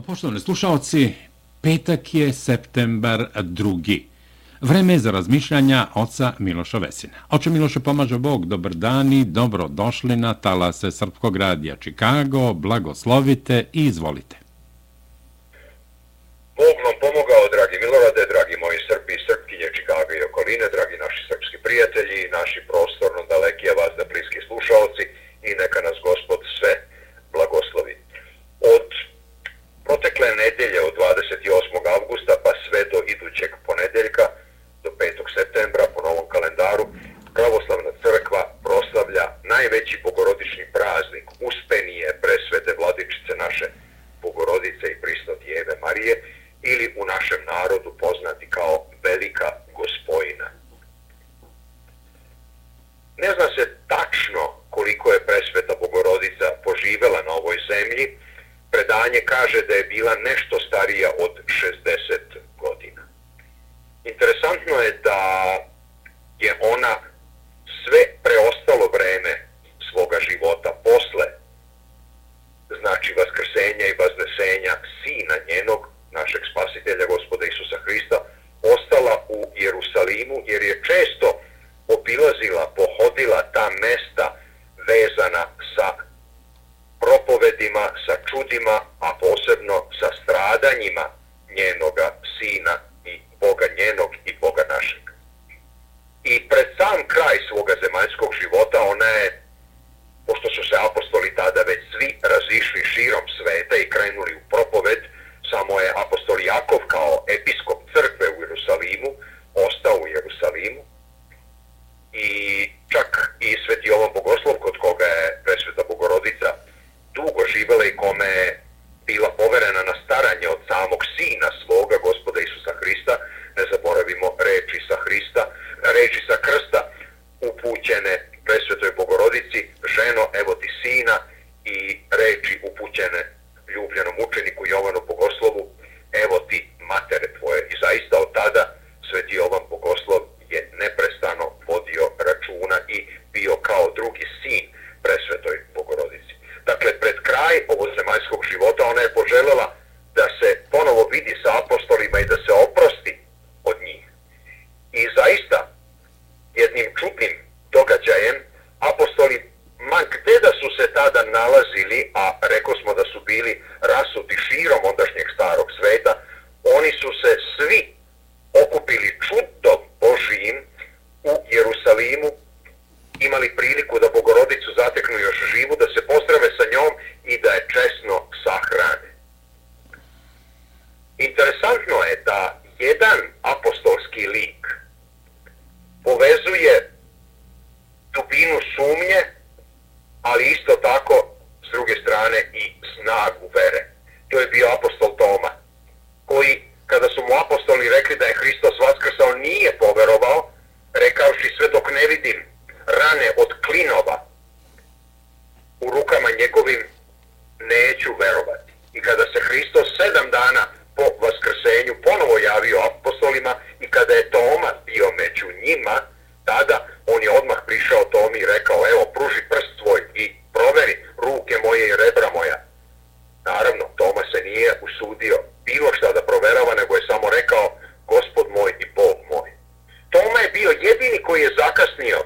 Pa poštovani slušalci, petak je septembar drugi. Vreme je za razmišljanja oca Miloša Vesina. Oče Miloše pomaže Bog, dobar dan i dobro došli na talase Srpkog radija Čikago, blagoslovite i izvolite. Bog vam pomogao, dragi Milorade, dragi moji Srbi, Srpkinje, Čikago i okoline, dragi naši srpski prijatelji, naši prostori, redes da CRAS njegovim neću verovati. I kada se Hristos sedam dana po vaskrsenju ponovo javio apostolima i kada je Toma bio među njima, tada on je odmah prišao Tomi i rekao, evo, pruži prst svoj i proveri ruke moje i rebra moja. Naravno, Toma se nije usudio bilo šta da proverava, nego je samo rekao, gospod moj i Bog moj. Toma je bio jedini koji je zakasnio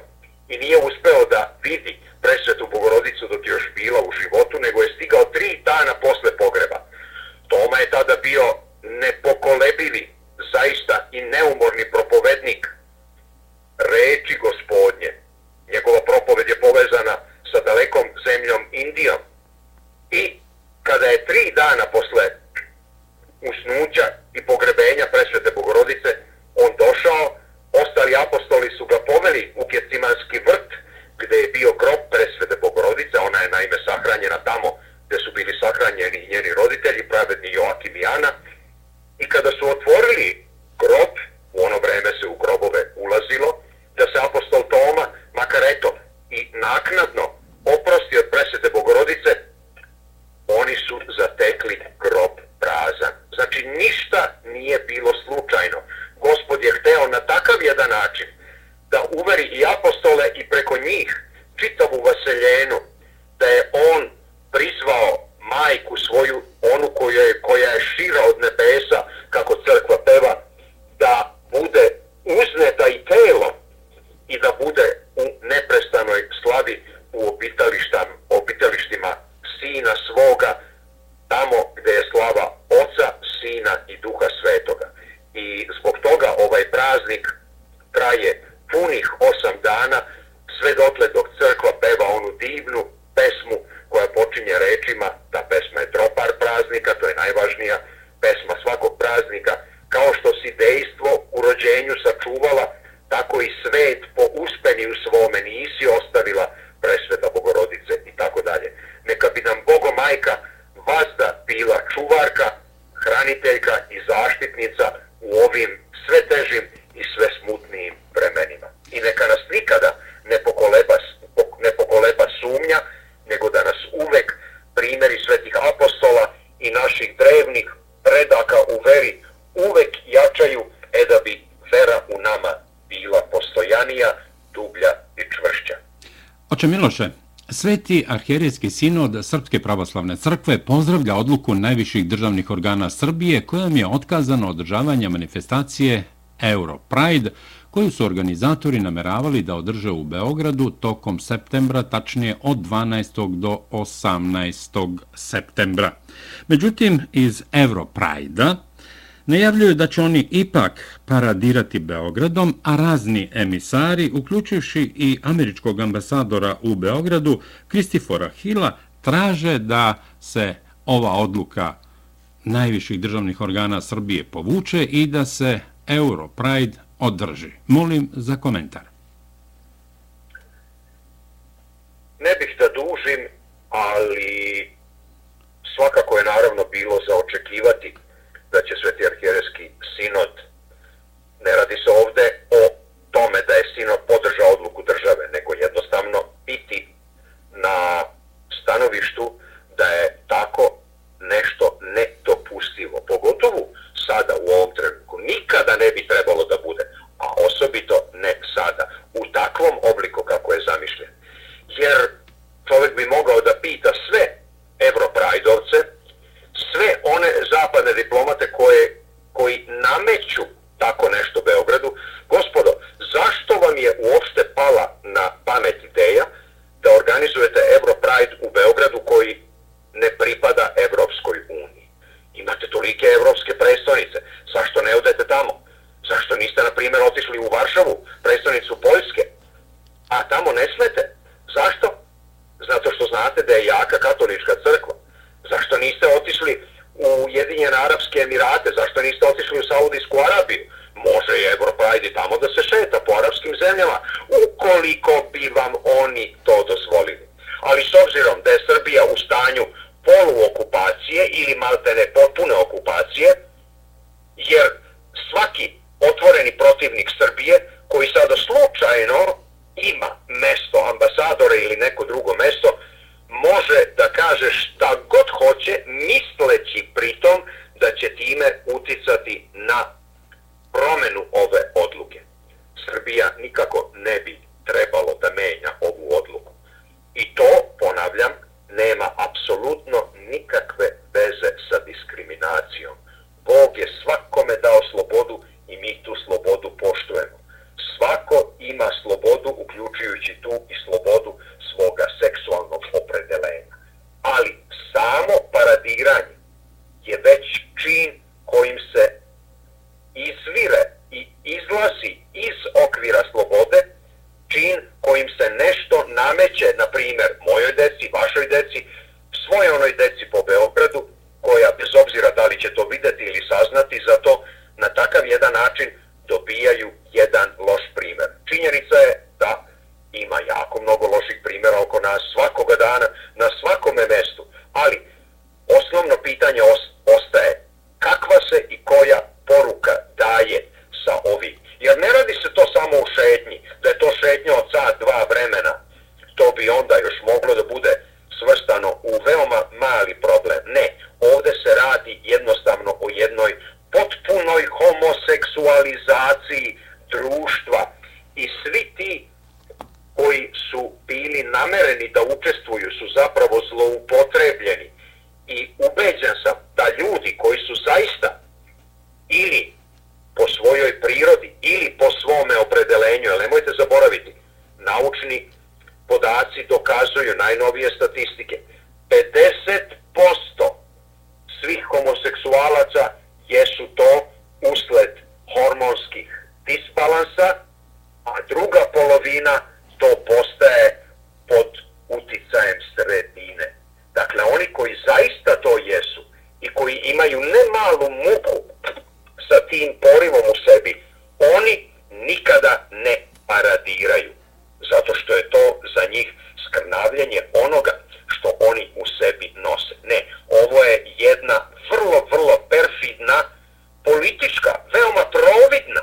kada je tri dana posle usnuća i pogrebenja presvete Bogorodice, on došao, ostali apostoli su ga poveli u Kecimanski vrt, gde je bio grob presvete Bogorodice, ona je naime sahranjena tamo gde su bili sahranjeni njeni roditelji, pravedni Joakim i Ana, i kada su otvorili grob, u ono vreme se u grobove ulazilo, da se apostol Toma, makar eto, i naknadno najvažnija Oče Miloše, Sveti arhijerijski sinod Srpske pravoslavne crkve pozdravlja odluku najviših državnih organa Srbije kojom je otkazano održavanje manifestacije Europride koju su organizatori nameravali da održe u Beogradu tokom septembra, tačnije od 12. do 18. septembra. Međutim, iz Europride-a Najavljuju da će oni ipak paradirati Beogradom, a razni emisari, uključujući i američkog ambasadora u Beogradu, Kristifora Hila, traže da se ova odluka najviših državnih organa Srbije povuče i da se Europride održi. Molim za komentar. Ne bih da dužim, ali svakako je naravno bilo za očekivati da će Sveti arhijerejski sinod, ne radi se ovde o tome da je sinod podržao odluku države, nego jednostavno biti na stanovištu da je tako nešto nedopustivo. Pogotovo sada u ovom trenutku. Nikada ne bi trebalo da bude, a osobito ne sada, u takvom obliku kako je zamišljen. Jer čovjek bi mogao da pita sve Evroprajdovce, sve one zapadne diplomate koje, koji nameću tako nešto Beogradu, gospodo, zašto vam je uopšte pala na pamet ideja da organizujete Europride u Beogradu koji ne pripada Evropskoj uniji? Imate tolike evropske predstavnice, zašto ne odete tamo? Zašto niste, na primjer, otišli u Varšavu, predstavnicu Poljske? A tamo ne smete? Zašto? Zato što znate da je jaka katolička crkva. Zašto niste otišli u Jedinjene Arabske Emirate? Zašto niste otišli u Saudijsku Arabiju? місць najnovije statistike. 50% svih homoseksualaca jesu to usled hormonskih disbalansa, a druga polovina to postaje pod uticajem sredine. Dakle, oni koji zaista to jesu i koji imaju ne malu muku sa tim porivom u sebi, oni nikada ne paradiraju, zato što je to za njih predstavljanje onoga što oni u sebi nose. Ne, ovo je jedna vrlo, vrlo perfidna politička, veoma providna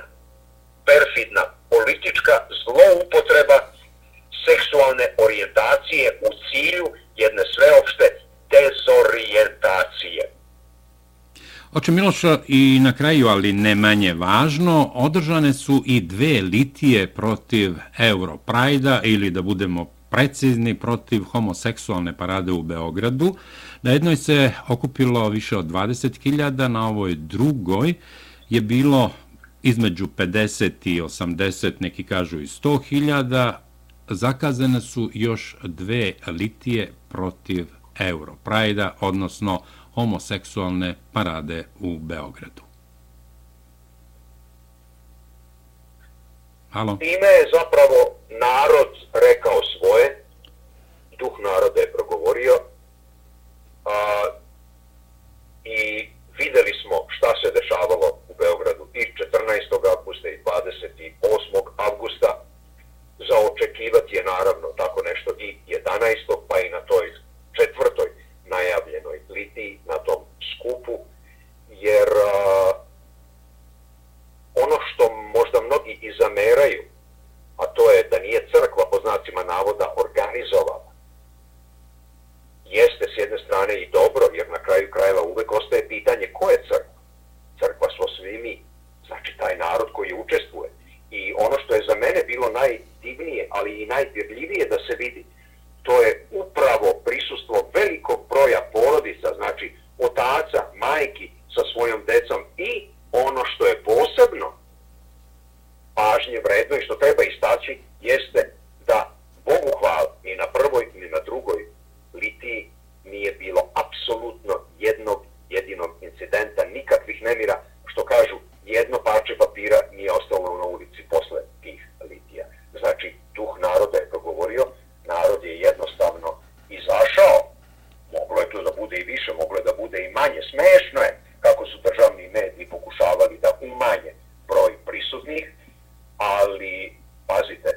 perfidna politička zloupotreba seksualne orijentacije u cilju jedne sveopšte dezorijentacije. Oče Miloša, i na kraju, ali ne manje važno, održane su i dve litije protiv Europrajda ili da budemo precizni protiv homoseksualne parade u Beogradu. Na jednoj se okupilo više od 20.000, na ovoj drugoj je bilo između 50 i 80, neki kažu i 100.000. Zakazane su još dve litije protiv Europrajda, odnosno homoseksualne parade u Beogradu. Halo? Time je zapravo narod rekao svoje, duh naroda je progovorio a, i videli smo šta se dešavalo u Beogradu i 14. augusta i 28. augusta. Za očekivati je naravno tako nešto i 11. pa i na toj četvrtoj najavljenoj litiji na tom skupu, jer a, ono što možda mnogi i zameraju, a to je da nije crkva po znacima navoda organizovala, jeste s jedne strane i dobro, jer na kraju krajeva uvek ostaje pitanje ko je crkva. Crkva smo svi mi, znači taj narod koji učestvuje. I ono što je za mene bilo najdivnije, ali i najdirljivije da se vidi, to je upravo prisustvo velikog broja porodica, znači otaca, majki sa svojom decom i ono što je posebno pažnje vredno i što treba istaći jeste da Bogu hvala ni na prvoj ni na drugoj litiji nije bilo apsolutno jednog jedinog incidenta, nikakvih nemira, što kažu jedno parče papira nije ostalo na ulici posle tih litija. Znači, duh naroda je progovorio, narod je jednostavno izašao, moglo je to da bude i više, moglo je da bude i manje, smešno je kako su državni mediji pokušavali da umanje broj prisutnih, ali, pazite,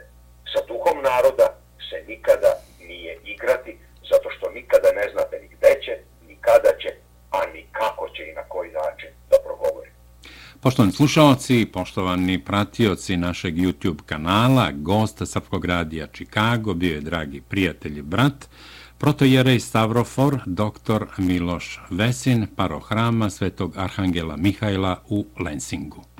sa duhom naroda se nikada nije igrati, zato što nikada ne znate ni gde će, ni kada će, a ni kako će i na koji način da progovori. Poštovani slušalci, poštovani pratioci našeg YouTube kanala, gost Srpkog radija Čikago, bio je dragi prijatelj i brat, protojerej Stavrofor, dr. Miloš Vesin, parohrama Svetog Arhangela Mihajla u Lensingu.